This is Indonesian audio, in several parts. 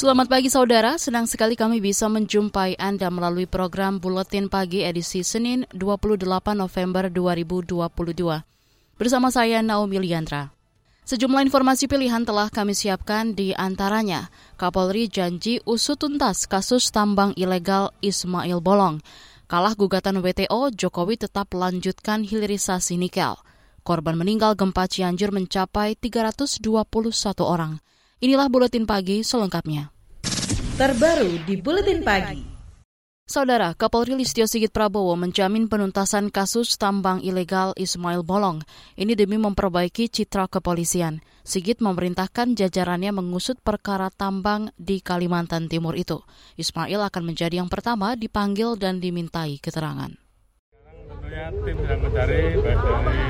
Selamat pagi saudara, senang sekali kami bisa menjumpai Anda melalui program Buletin Pagi edisi Senin 28 November 2022. Bersama saya Naomi Liandra. Sejumlah informasi pilihan telah kami siapkan di antaranya Kapolri janji usut tuntas kasus tambang ilegal Ismail Bolong. Kalah gugatan WTO, Jokowi tetap lanjutkan hilirisasi nikel. Korban meninggal gempa Cianjur mencapai 321 orang. Inilah buletin pagi selengkapnya. Terbaru di buletin pagi. Saudara, Kapolri Listio Sigit Prabowo menjamin penuntasan kasus tambang ilegal Ismail Bolong. Ini demi memperbaiki citra kepolisian. Sigit memerintahkan jajarannya mengusut perkara tambang di Kalimantan Timur itu. Ismail akan menjadi yang pertama dipanggil dan dimintai keterangan tentunya tim sedang mencari baik dari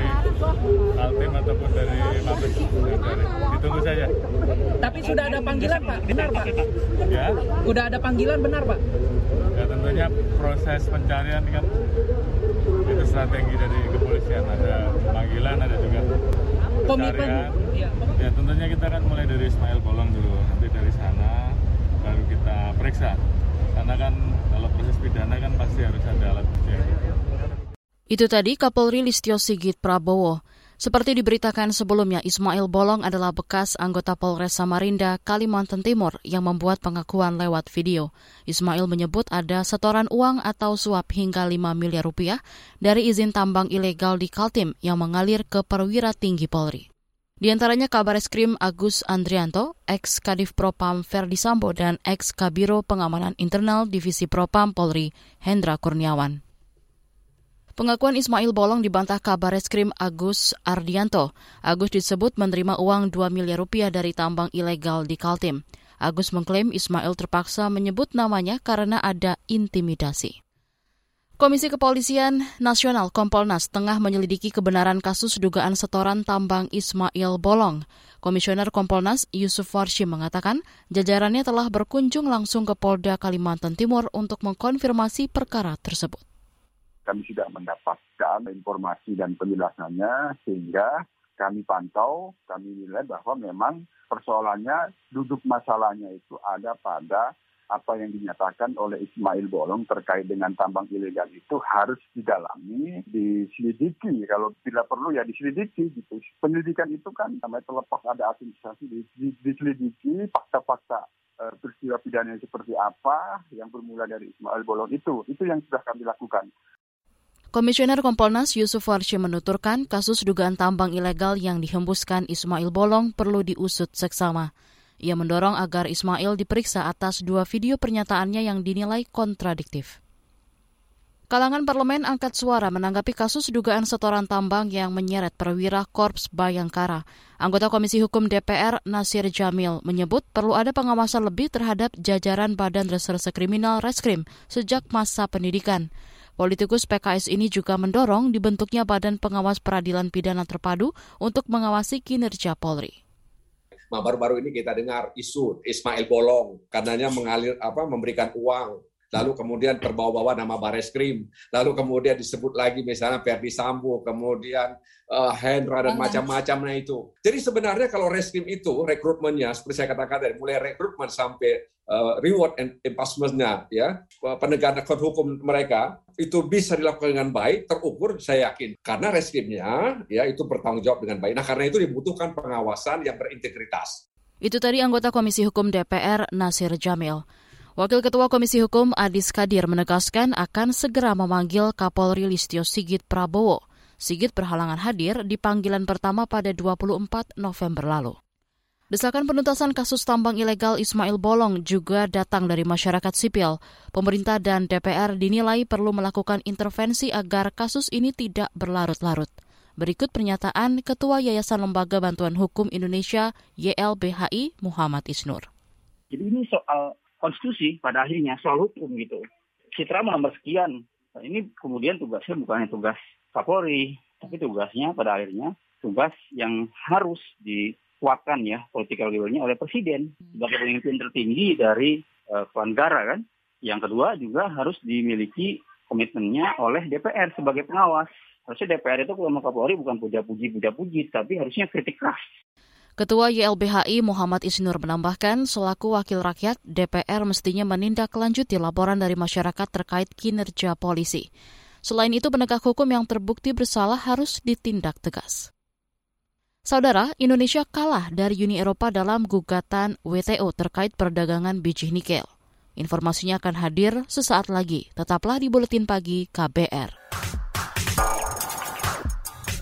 Altim ataupun dari Mabes mencari. Ditunggu saja. Tapi sudah ada panggilan Pak, benar Pak? Ya. Sudah ada panggilan benar Pak? Ya tentunya proses pencarian kan itu strategi dari kepolisian ada panggilan ada juga pencarian. Ya. ya tentunya kita kan mulai dari Ismail Bolong dulu nanti dari sana baru kita periksa karena kan kalau proses pidana kan pasti harus ada alat bukti itu tadi Kapolri Listio Sigit Prabowo. Seperti diberitakan sebelumnya, Ismail Bolong adalah bekas anggota Polres Samarinda, Kalimantan Timur yang membuat pengakuan lewat video. Ismail menyebut ada setoran uang atau suap hingga 5 miliar rupiah dari izin tambang ilegal di Kaltim yang mengalir ke perwira tinggi Polri. Di antaranya kabar eskrim Agus Andrianto, ex Kadif Propam Ferdi Sambo, dan ex Kabiro Pengamanan Internal Divisi Propam Polri, Hendra Kurniawan. Pengakuan Ismail Bolong dibantah kabar eskrim Agus Ardianto. Agus disebut menerima uang 2 miliar rupiah dari tambang ilegal di Kaltim. Agus mengklaim Ismail terpaksa menyebut namanya karena ada intimidasi. Komisi Kepolisian Nasional Kompolnas tengah menyelidiki kebenaran kasus dugaan setoran tambang Ismail Bolong. Komisioner Kompolnas Yusuf Warshi mengatakan jajarannya telah berkunjung langsung ke Polda Kalimantan Timur untuk mengkonfirmasi perkara tersebut kami sudah mendapatkan informasi dan penjelasannya sehingga kami pantau, kami nilai bahwa memang persoalannya duduk masalahnya itu ada pada apa yang dinyatakan oleh Ismail Bolong terkait dengan tambang ilegal itu harus didalami, diselidiki. Kalau tidak perlu ya diselidiki gitu. Penyelidikan itu kan namanya terlepas ada asosiasi diselidiki fakta-fakta eh, peristiwa pidana seperti apa yang bermula dari Ismail Bolong itu. Itu yang sudah kami lakukan. Komisioner Kompolnas Yusuf Warshi menuturkan kasus dugaan tambang ilegal yang dihembuskan Ismail Bolong perlu diusut seksama. Ia mendorong agar Ismail diperiksa atas dua video pernyataannya yang dinilai kontradiktif. Kalangan parlemen angkat suara menanggapi kasus dugaan setoran tambang yang menyeret perwira Korps Bayangkara. Anggota Komisi Hukum DPR Nasir Jamil menyebut perlu ada pengawasan lebih terhadap jajaran Badan Reserse Kriminal Reskrim sejak masa pendidikan. Politikus PKS ini juga mendorong dibentuknya Badan Pengawas Peradilan Pidana Terpadu untuk mengawasi kinerja Polri. Nah, baru-baru ini kita dengar isu Ismail Bolong karenanya mengalir apa memberikan uang lalu kemudian terbawa-bawa nama Bareskrim, lalu kemudian disebut lagi misalnya Ferdi Sambo, kemudian uh, Hendra dan macam-macam nah itu. Jadi sebenarnya kalau reskrim itu rekrutmennya seperti saya katakan dari mulai rekrutmen sampai uh, reward and impossible-nya ya penegakan hukum mereka itu bisa dilakukan dengan baik terukur saya yakin karena reskrimnya ya itu bertanggung jawab dengan baik. Nah karena itu dibutuhkan pengawasan yang berintegritas. Itu tadi anggota Komisi Hukum DPR Nasir Jamil. Wakil Ketua Komisi Hukum Adis Kadir menegaskan akan segera memanggil Kapolri Listio Sigit Prabowo. Sigit berhalangan hadir di panggilan pertama pada 24 November lalu. Desakan penuntasan kasus tambang ilegal Ismail Bolong juga datang dari masyarakat sipil. Pemerintah dan DPR dinilai perlu melakukan intervensi agar kasus ini tidak berlarut-larut. Berikut pernyataan Ketua Yayasan Lembaga Bantuan Hukum Indonesia YLBHI Muhammad Isnur. Jadi ini soal konstitusi pada akhirnya soal hukum gitu. Citra nomor sekian. Nah, ini kemudian tugasnya bukan tugas Kapolri, tapi tugasnya pada akhirnya tugas yang harus dikuatkan ya political will-nya oleh presiden sebagai pemimpin tertinggi dari uh, negara kan. Yang kedua juga harus dimiliki komitmennya oleh DPR sebagai pengawas. Harusnya DPR itu kalau mau Kapolri bukan puja-puji, puja-puji, tapi harusnya kritik keras. Ketua YLBHI Muhammad Isnur menambahkan, selaku wakil rakyat, DPR mestinya menindaklanjuti laporan dari masyarakat terkait kinerja polisi. Selain itu, penegak hukum yang terbukti bersalah harus ditindak tegas. Saudara, Indonesia kalah dari Uni Eropa dalam gugatan WTO terkait perdagangan biji nikel. Informasinya akan hadir sesaat lagi. Tetaplah di Buletin Pagi KBR.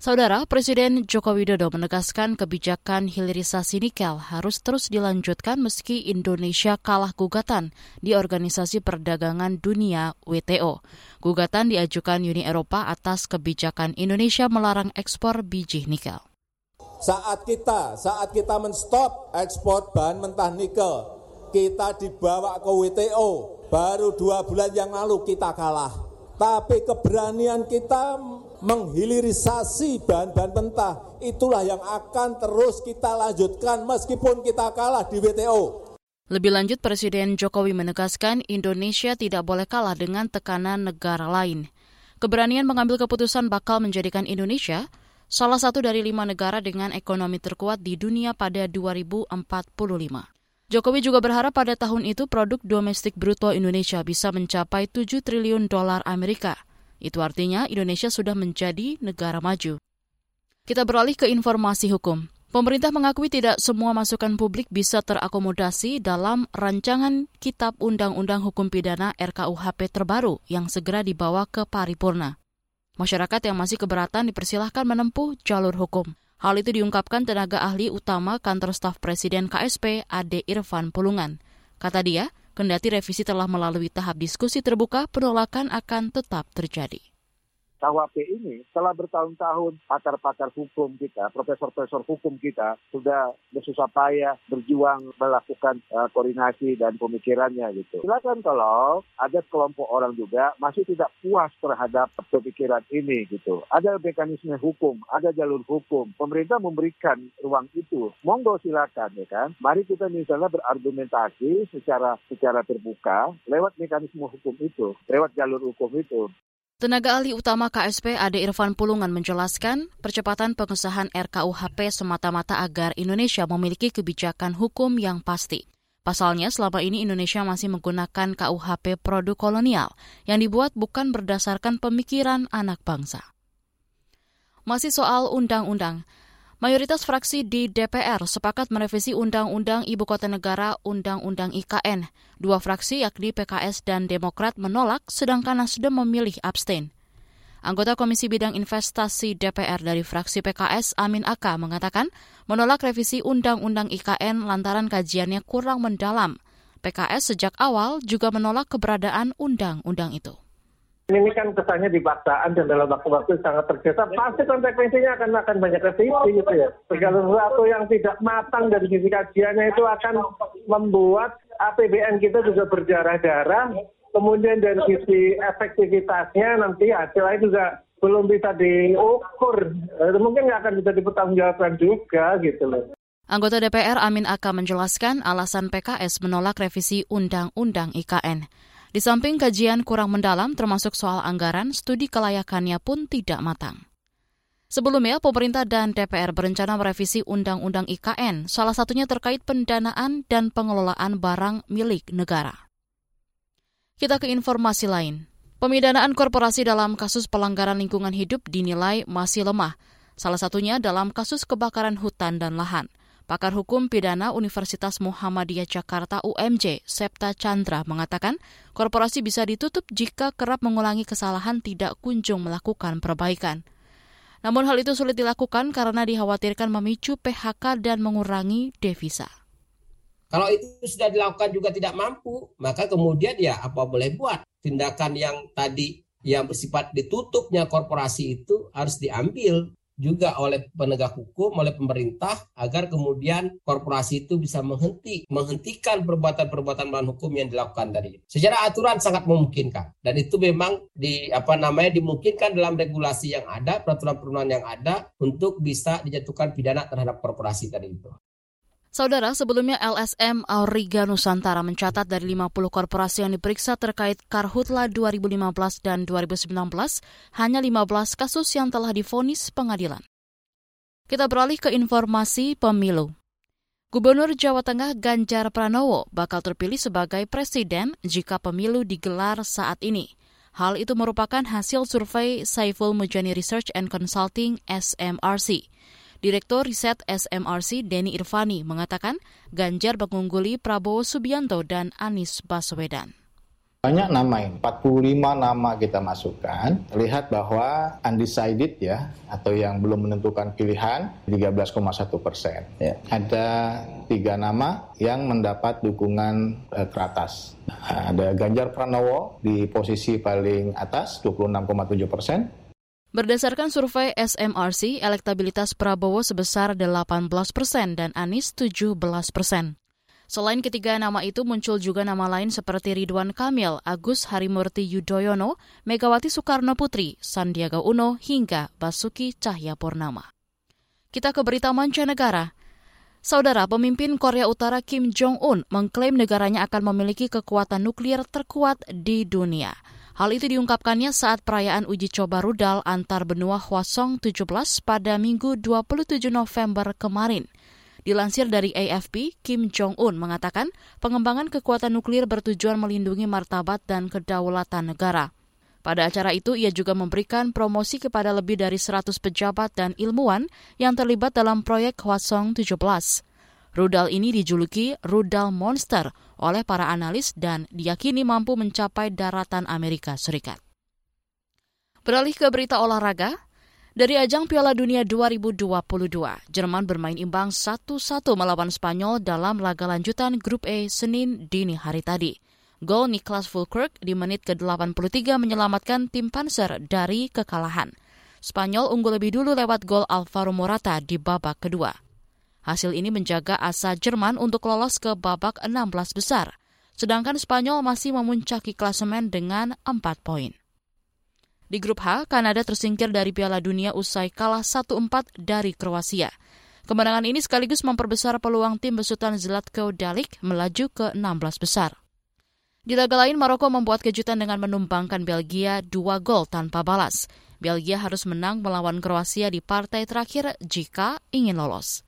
Saudara, Presiden Joko Widodo menegaskan kebijakan hilirisasi nikel harus terus dilanjutkan meski Indonesia kalah gugatan di Organisasi Perdagangan Dunia WTO. Gugatan diajukan Uni Eropa atas kebijakan Indonesia melarang ekspor biji nikel. Saat kita, saat kita menstop ekspor bahan mentah nikel, kita dibawa ke WTO. Baru dua bulan yang lalu kita kalah tapi keberanian kita menghilirisasi bahan-bahan mentah itulah yang akan terus kita lanjutkan meskipun kita kalah di WTO. Lebih lanjut, Presiden Jokowi menegaskan Indonesia tidak boleh kalah dengan tekanan negara lain. Keberanian mengambil keputusan bakal menjadikan Indonesia salah satu dari lima negara dengan ekonomi terkuat di dunia pada 2045. Jokowi juga berharap pada tahun itu produk domestik bruto Indonesia bisa mencapai 7 triliun dolar Amerika. Itu artinya Indonesia sudah menjadi negara maju. Kita beralih ke informasi hukum. Pemerintah mengakui tidak semua masukan publik bisa terakomodasi dalam rancangan Kitab Undang-Undang Hukum Pidana RKUHP terbaru yang segera dibawa ke paripurna. Masyarakat yang masih keberatan dipersilahkan menempuh jalur hukum. Hal itu diungkapkan tenaga ahli utama kantor staf Presiden KSP Ade Irfan Pulungan. Kata dia, kendati revisi telah melalui tahap diskusi terbuka, penolakan akan tetap terjadi. KUHP ini telah bertahun-tahun pakar-pakar hukum kita, profesor-profesor hukum kita sudah bersusah payah berjuang melakukan uh, koordinasi dan pemikirannya gitu. Silakan kalau ada kelompok orang juga masih tidak puas terhadap pemikiran ini gitu. Ada mekanisme hukum, ada jalur hukum. Pemerintah memberikan ruang itu. Monggo silakan ya kan. Mari kita misalnya berargumentasi secara secara terbuka lewat mekanisme hukum itu, lewat jalur hukum itu. Tenaga ahli utama KSP Ade Irfan Pulungan menjelaskan, percepatan pengesahan RKUHP semata-mata agar Indonesia memiliki kebijakan hukum yang pasti. Pasalnya, selama ini Indonesia masih menggunakan KUHP produk kolonial yang dibuat bukan berdasarkan pemikiran anak bangsa. Masih soal undang-undang, Mayoritas fraksi di DPR sepakat merevisi Undang-Undang Ibu Kota Negara Undang-Undang IKN. Dua fraksi yakni PKS dan Demokrat menolak, sedangkan Nasdem memilih abstain. Anggota Komisi Bidang Investasi DPR dari fraksi PKS Amin Aka mengatakan menolak revisi Undang-Undang IKN lantaran kajiannya kurang mendalam. PKS sejak awal juga menolak keberadaan undang-undang itu ini kan kesannya dipaksaan dan dalam waktu-waktu sangat tergesa, pasti konsekuensinya akan akan banyak revisi gitu ya. Segala sesuatu yang tidak matang dari sisi kajiannya itu akan membuat APBN kita juga berdarah-darah, kemudian dari sisi efektivitasnya nanti hasilnya juga belum bisa diukur, mungkin nggak akan bisa dipertanggungjawabkan juga gitu loh. Anggota DPR Amin Aka menjelaskan alasan PKS menolak revisi Undang-Undang IKN. Di samping kajian kurang mendalam termasuk soal anggaran, studi kelayakannya pun tidak matang. Sebelumnya, pemerintah dan DPR berencana merevisi Undang-Undang IKN, salah satunya terkait pendanaan dan pengelolaan barang milik negara. Kita ke informasi lain. Pemidanaan korporasi dalam kasus pelanggaran lingkungan hidup dinilai masih lemah, salah satunya dalam kasus kebakaran hutan dan lahan. Pakar Hukum Pidana Universitas Muhammadiyah Jakarta UMJ, Septa Chandra, mengatakan korporasi bisa ditutup jika kerap mengulangi kesalahan tidak kunjung melakukan perbaikan. Namun hal itu sulit dilakukan karena dikhawatirkan memicu PHK dan mengurangi devisa. Kalau itu sudah dilakukan juga tidak mampu, maka kemudian ya apa boleh buat. Tindakan yang tadi yang bersifat ditutupnya korporasi itu harus diambil juga oleh penegak hukum, oleh pemerintah agar kemudian korporasi itu bisa menghenti, menghentikan perbuatan-perbuatan melawan hukum yang dilakukan tadi. Secara aturan sangat memungkinkan dan itu memang di apa namanya dimungkinkan dalam regulasi yang ada, peraturan-peraturan yang ada untuk bisa dijatuhkan pidana terhadap korporasi tadi itu. Saudara, sebelumnya LSM Auriga Nusantara mencatat dari 50 korporasi yang diperiksa terkait Karhutla 2015 dan 2019, hanya 15 kasus yang telah difonis pengadilan. Kita beralih ke informasi pemilu. Gubernur Jawa Tengah Ganjar Pranowo bakal terpilih sebagai presiden jika pemilu digelar saat ini. Hal itu merupakan hasil survei Saiful Mujani Research and Consulting SMRC. Direktur Riset SMRC Denny Irvani mengatakan Ganjar mengungguli Prabowo Subianto dan Anies Baswedan. Banyak nama ini, 45 nama kita masukkan. Lihat bahwa undecided ya, atau yang belum menentukan pilihan, 13,1 persen. Ya. Ada tiga nama yang mendapat dukungan eh, teratas. Ada Ganjar Pranowo di posisi paling atas, 26,7 persen. Berdasarkan survei SMRC, elektabilitas Prabowo sebesar 18 persen dan Anies 17 persen. Selain ketiga nama itu muncul juga nama lain seperti Ridwan Kamil, Agus Harimurti Yudhoyono, Megawati Soekarno Putri, Sandiaga Uno, hingga Basuki Cahayapurnama. Kita ke berita mancanegara. Saudara pemimpin Korea Utara Kim Jong-un mengklaim negaranya akan memiliki kekuatan nuklir terkuat di dunia. Hal itu diungkapkannya saat perayaan uji coba rudal antar benua Hwasong 17 pada Minggu 27 November kemarin. Dilansir dari AFP, Kim Jong-un mengatakan pengembangan kekuatan nuklir bertujuan melindungi martabat dan kedaulatan negara. Pada acara itu, ia juga memberikan promosi kepada lebih dari 100 pejabat dan ilmuwan yang terlibat dalam proyek Hwasong 17. Rudal ini dijuluki rudal monster oleh para analis dan diyakini mampu mencapai daratan Amerika Serikat. Beralih ke berita olahraga, dari ajang Piala Dunia 2022, Jerman bermain imbang 1-1 melawan Spanyol dalam laga lanjutan Grup E Senin dini hari tadi. Gol Niklas Fulkirk di menit ke-83 menyelamatkan tim Panzer dari kekalahan. Spanyol unggul lebih dulu lewat gol Alvaro Morata di babak kedua. Hasil ini menjaga asa Jerman untuk lolos ke babak 16 besar, sedangkan Spanyol masih memuncaki klasemen dengan 4 poin. Di grup H, Kanada tersingkir dari Piala Dunia usai kalah 1-4 dari Kroasia. Kemenangan ini sekaligus memperbesar peluang tim besutan Zlatko Dalic melaju ke 16 besar. Di laga lain, Maroko membuat kejutan dengan menumbangkan Belgia dua gol tanpa balas. Belgia harus menang melawan Kroasia di partai terakhir jika ingin lolos.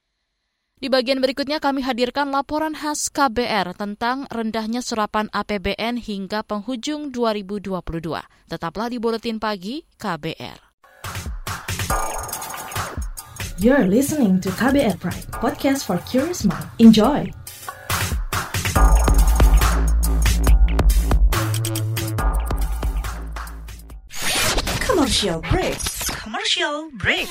Di bagian berikutnya kami hadirkan laporan khas KBR tentang rendahnya serapan APBN hingga penghujung 2022. Tetaplah di Buletin Pagi KBR. You're listening to KBR Pride, podcast for curious mind. Enjoy! Commercial break. Commercial break.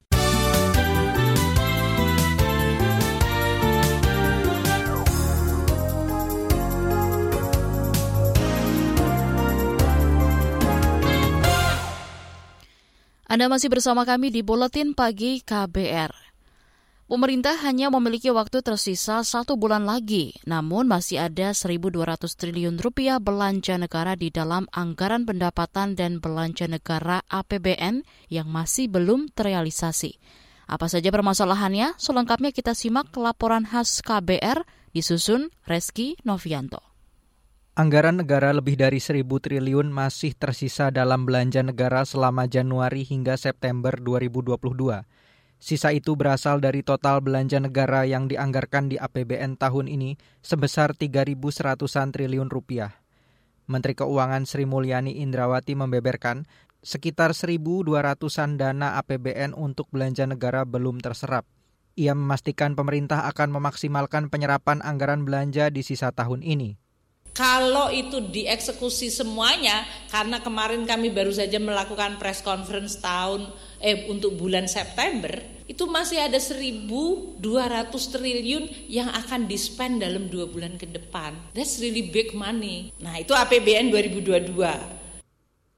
Anda masih bersama kami di Buletin Pagi KBR. Pemerintah hanya memiliki waktu tersisa satu bulan lagi, namun masih ada 1.200 triliun rupiah belanja negara di dalam anggaran pendapatan dan belanja negara APBN yang masih belum terrealisasi. Apa saja permasalahannya? Selengkapnya kita simak laporan khas KBR disusun Reski Novianto. Anggaran negara lebih dari 1.000 triliun masih tersisa dalam belanja negara selama Januari hingga September 2022. Sisa itu berasal dari total belanja negara yang dianggarkan di APBN tahun ini sebesar 3.100-an triliun rupiah. Menteri Keuangan Sri Mulyani Indrawati membeberkan sekitar 1.200-an dana APBN untuk belanja negara belum terserap. Ia memastikan pemerintah akan memaksimalkan penyerapan anggaran belanja di sisa tahun ini. Kalau itu dieksekusi semuanya, karena kemarin kami baru saja melakukan press conference tahun eh untuk bulan September, itu masih ada 1.200 triliun yang akan dispend dalam dua bulan ke depan. That's really big money. Nah itu APBN 2022.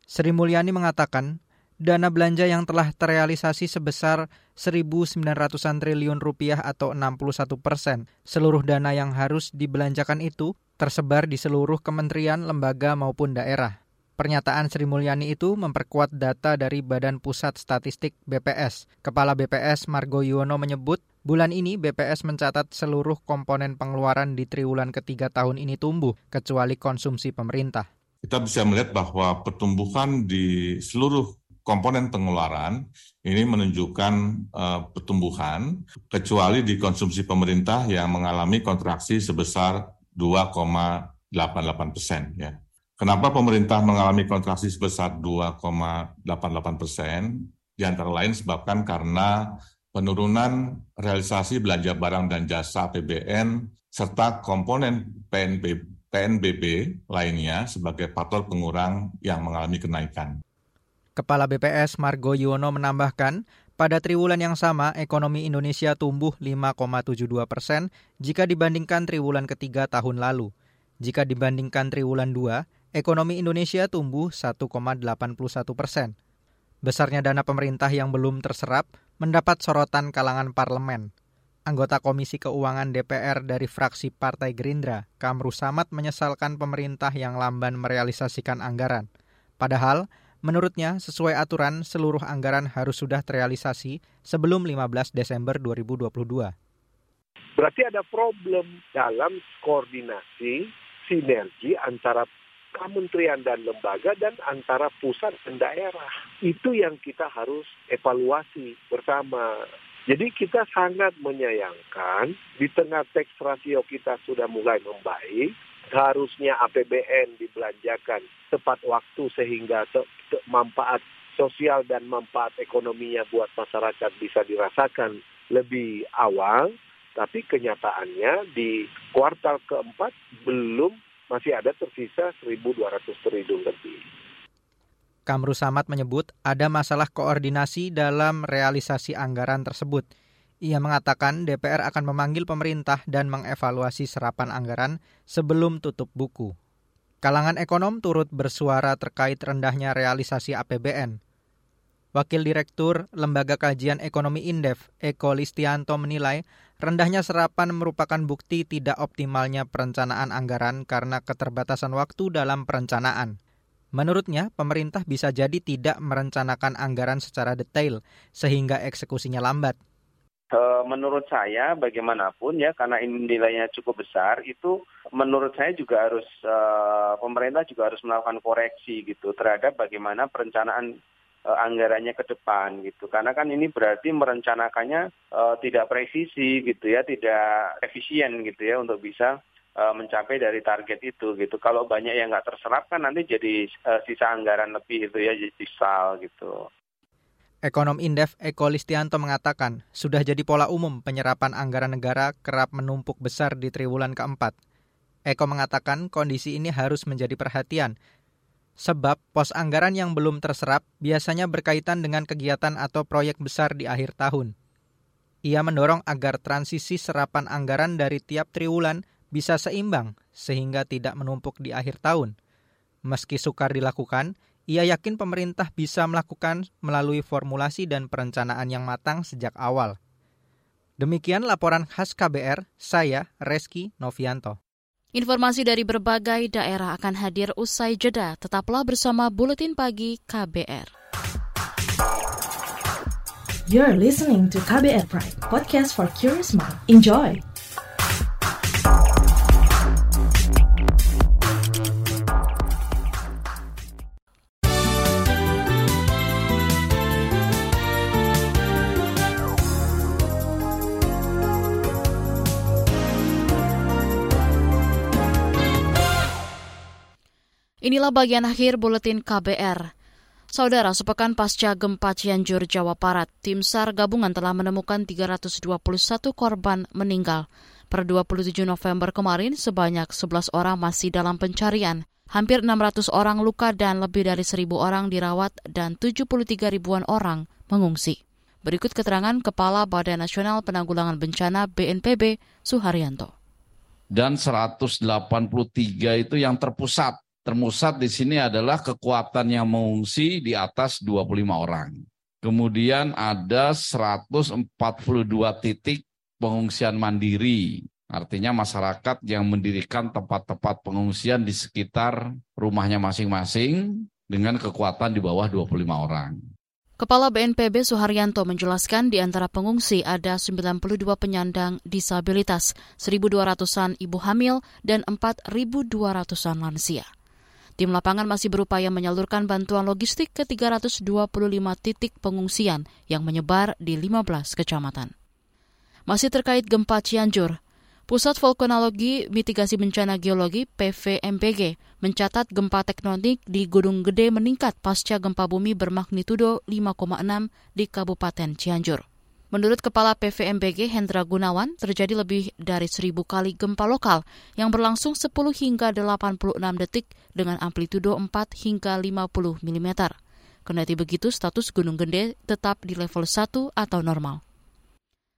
Sri Mulyani mengatakan, dana belanja yang telah terrealisasi sebesar 1.900-an triliun rupiah atau 61 persen. Seluruh dana yang harus dibelanjakan itu tersebar di seluruh kementerian, lembaga maupun daerah. Pernyataan Sri Mulyani itu memperkuat data dari Badan Pusat Statistik BPS. Kepala BPS Margo Yuwono menyebut, bulan ini BPS mencatat seluruh komponen pengeluaran di triwulan ketiga tahun ini tumbuh, kecuali konsumsi pemerintah. Kita bisa melihat bahwa pertumbuhan di seluruh komponen pengeluaran ini menunjukkan uh, pertumbuhan, kecuali di konsumsi pemerintah yang mengalami kontraksi sebesar 2,88 persen. Ya. Kenapa pemerintah mengalami kontraksi sebesar 2,88 persen? Di antara lain sebabkan karena penurunan realisasi belanja barang dan jasa APBN serta komponen PNB, PNBB lainnya sebagai faktor pengurang yang mengalami kenaikan. Kepala BPS Margo Yuwono menambahkan, pada triwulan yang sama, ekonomi Indonesia tumbuh 5,72 persen jika dibandingkan triwulan ketiga tahun lalu. Jika dibandingkan triwulan 2, ekonomi Indonesia tumbuh 1,81 persen. Besarnya dana pemerintah yang belum terserap mendapat sorotan kalangan parlemen. Anggota Komisi Keuangan DPR dari fraksi Partai Gerindra, Kamru Samad menyesalkan pemerintah yang lamban merealisasikan anggaran. Padahal, Menurutnya, sesuai aturan, seluruh anggaran harus sudah terrealisasi sebelum 15 Desember 2022. Berarti ada problem dalam koordinasi sinergi antara kementerian dan lembaga dan antara pusat dan daerah. Itu yang kita harus evaluasi bersama. Jadi kita sangat menyayangkan di tengah teks rasio kita sudah mulai membaik, harusnya APBN dibelanjakan tepat waktu sehingga te, te, manfaat sosial dan manfaat ekonominya buat masyarakat bisa dirasakan lebih awal, tapi kenyataannya di kuartal keempat belum masih ada tersisa 1.200 triliun lebih. Kamru Samad menyebut ada masalah koordinasi dalam realisasi anggaran tersebut – ia mengatakan DPR akan memanggil pemerintah dan mengevaluasi serapan anggaran sebelum tutup buku. Kalangan ekonom turut bersuara terkait rendahnya realisasi APBN. Wakil Direktur Lembaga Kajian Ekonomi Indef, Eko Listianto menilai rendahnya serapan merupakan bukti tidak optimalnya perencanaan anggaran karena keterbatasan waktu dalam perencanaan. Menurutnya, pemerintah bisa jadi tidak merencanakan anggaran secara detail sehingga eksekusinya lambat. Eh, menurut saya bagaimanapun ya karena ini nilainya cukup besar itu menurut saya juga harus uh, pemerintah juga harus melakukan koreksi gitu terhadap bagaimana perencanaan uh, anggarannya ke depan gitu. Karena kan ini berarti merencanakannya uh, tidak presisi gitu ya tidak efisien gitu ya untuk bisa mencapai dari target itu gitu. Kalau banyak yang nggak terserap kan nanti jadi uh, sisa anggaran lebih itu ya jadi sal gitu Ekonom Indef Eko Listianto mengatakan, sudah jadi pola umum penyerapan anggaran negara kerap menumpuk besar di triwulan keempat. Eko mengatakan kondisi ini harus menjadi perhatian, sebab pos anggaran yang belum terserap biasanya berkaitan dengan kegiatan atau proyek besar di akhir tahun. Ia mendorong agar transisi serapan anggaran dari tiap triwulan bisa seimbang sehingga tidak menumpuk di akhir tahun. Meski sukar dilakukan, Ia yakin pemerintah bisa melakukan melalui formulasi dan perencanaan yang matang sejak awal. Demikian laporan khas KBR, saya Reski Novianto. Informasi dari berbagai daerah akan hadir usai jeda. Tetaplah bersama Buletin Pagi KBR. You're listening to KBR Pride, podcast for curious mind. Enjoy! Inilah bagian akhir buletin KBR. Saudara, sepekan pasca gempa Cianjur, Jawa Barat, tim SAR gabungan telah menemukan 321 korban meninggal. Per 27 November kemarin, sebanyak 11 orang masih dalam pencarian. Hampir 600 orang luka dan lebih dari 1.000 orang dirawat dan 73 ribuan orang mengungsi. Berikut keterangan Kepala Badan Nasional Penanggulangan Bencana BNPB, Suharyanto. Dan 183 itu yang terpusat termusat di sini adalah kekuatan yang mengungsi di atas 25 orang. Kemudian ada 142 titik pengungsian mandiri. Artinya masyarakat yang mendirikan tempat-tempat pengungsian di sekitar rumahnya masing-masing dengan kekuatan di bawah 25 orang. Kepala BNPB Suharyanto menjelaskan di antara pengungsi ada 92 penyandang disabilitas, 1.200-an ibu hamil, dan 4.200-an lansia. Tim lapangan masih berupaya menyalurkan bantuan logistik ke 325 titik pengungsian yang menyebar di 15 kecamatan. Masih terkait gempa Cianjur, Pusat Vulkanologi Mitigasi Bencana Geologi PVMBG mencatat gempa tektonik di Gunung Gede meningkat pasca gempa bumi bermagnitudo 5,6 di Kabupaten Cianjur. Menurut Kepala PVMBG Hendra Gunawan, terjadi lebih dari seribu kali gempa lokal yang berlangsung 10 hingga 86 detik dengan amplitudo 4 hingga 50 mm. Kendati begitu, status Gunung Gede tetap di level 1 atau normal.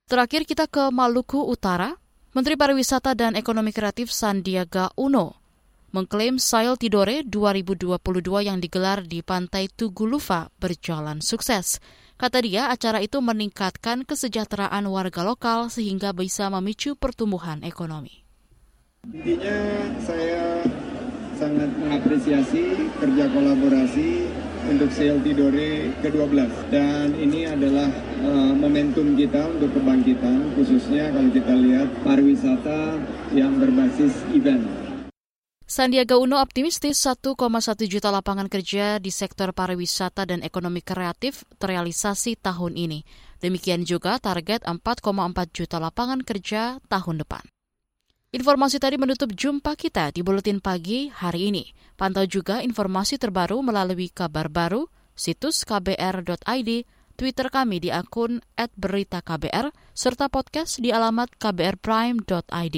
Terakhir kita ke Maluku Utara. Menteri Pariwisata dan Ekonomi Kreatif Sandiaga Uno mengklaim Sail Tidore 2022 yang digelar di Pantai Tugulufa berjalan sukses. Kata dia, acara itu meningkatkan kesejahteraan warga lokal sehingga bisa memicu pertumbuhan ekonomi. Intinya saya sangat mengapresiasi kerja kolaborasi untuk Sail Tidore ke-12 dan ini adalah uh, momentum kita untuk kebangkitan khususnya kalau kita lihat pariwisata yang berbasis event. Sandiaga Uno optimistis 1,1 juta lapangan kerja di sektor pariwisata dan ekonomi kreatif terrealisasi tahun ini. Demikian juga target 4,4 juta lapangan kerja tahun depan. Informasi tadi menutup jumpa kita di Buletin Pagi hari ini. Pantau juga informasi terbaru melalui kabar baru, situs kbr.id, Twitter kami di akun @beritaKBR, serta podcast di alamat kbrprime.id.